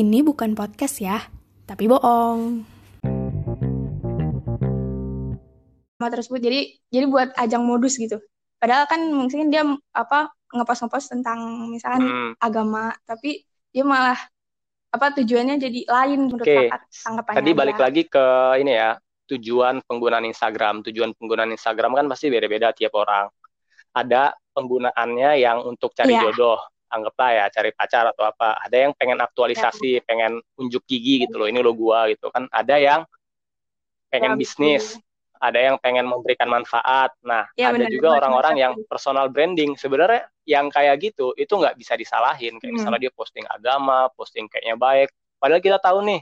Ini bukan podcast ya, tapi bohong. Sama tersebut jadi jadi buat ajang modus gitu. Padahal kan mungkin dia apa ngepost-ngepost tentang misalkan Hmm. agama, tapi dia malah apa tujuannya jadi lain menurut Oke, kakak tanggapannya Tadi balik dia. lagi ke ini ya, tujuan penggunaan Instagram. Tujuan penggunaan Instagram kan pasti beda-beda tiap orang. Ada penggunaannya yang untuk cari Iya. jodoh, anggaplah ya cari pacar atau apa. Ada yang pengen aktualisasi, pengen unjuk gigi gitu loh, ini lo gua gitu kan. Ada yang pengen Ya, bisnis, ada yang pengen memberikan manfaat. Nah, Ya, ada benar, juga orang-orang yang personal branding. Sebenarnya yang kayak gitu itu nggak bisa disalahin. Kayak Hmm. misalnya dia posting agama, posting kayaknya baik. Padahal kita tahu nih,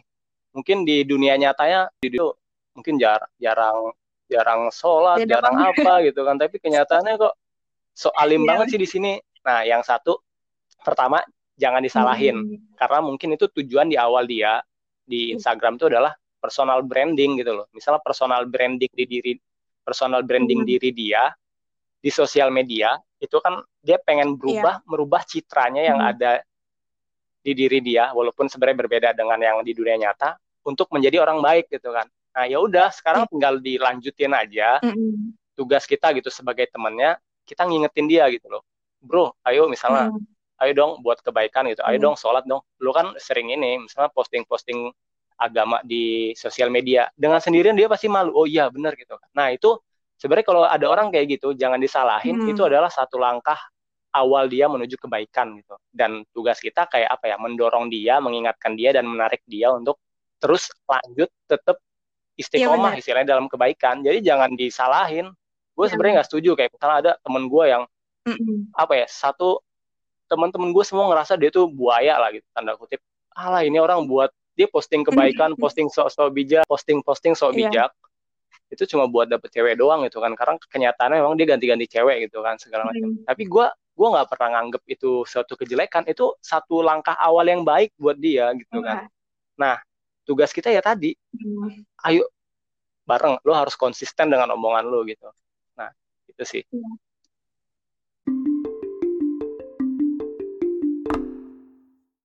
mungkin di dunia nyatanya dia mungkin jar- jarang jarang sholat, Beda jarang apa gitu kan. Tapi kenyataannya kok so alim Iya. banget sih di sini. Nah, yang satu pertama jangan disalahin Hmm. karena mungkin itu tujuan di awal dia di Instagram itu adalah personal branding gitu loh. Misalnya personal branding di diri personal branding Hmm. diri dia di sosial media itu kan dia pengen berubah merubah citranya yang Hmm. ada di diri dia walaupun sebenarnya berbeda dengan yang di dunia nyata untuk menjadi orang baik gitu kan. Nah, ya udah sekarang Iya. tinggal dilanjutin aja Mm-mm. tugas kita gitu sebagai temannya kita ngingetin dia gitu loh. Bro, ayo misalnya Hmm. Ayo dong buat kebaikan gitu, ayo Hmm. dong sholat dong. Lu kan sering ini, misalnya posting-posting agama di sosial media, dengan sendirian dia pasti malu. Oh iya benar gitu. Nah itu sebenarnya kalau ada orang kayak gitu, jangan disalahin. Hmm. Itu adalah satu langkah awal dia menuju kebaikan gitu. Dan tugas kita kayak apa ya, mendorong dia, mengingatkan dia dan menarik dia untuk terus lanjut, tetap istiqomah Iya, benar. istilahnya dalam kebaikan. Jadi jangan disalahin. Gue Iya, sebenarnya nggak setuju kayak misalnya ada temen gue yang Mm-mm. apa ya satu teman-teman gue semua ngerasa dia tuh buaya lah gitu tanda kutip alah ini orang buat dia posting kebaikan posting sok-sok bijak posting-posting sok Iya. bijak itu cuma buat dapet cewek doang gitu kan karena kenyataannya memang dia ganti-ganti cewek gitu kan segala macam Hmm. tapi gue gue nggak pernah nganggep itu suatu kejelekan itu satu langkah awal yang baik buat dia gitu kan Wah. tugas kita ya tadi Hmm. ayo bareng lo harus konsisten dengan omongan lo gitu nah itu sih Iya.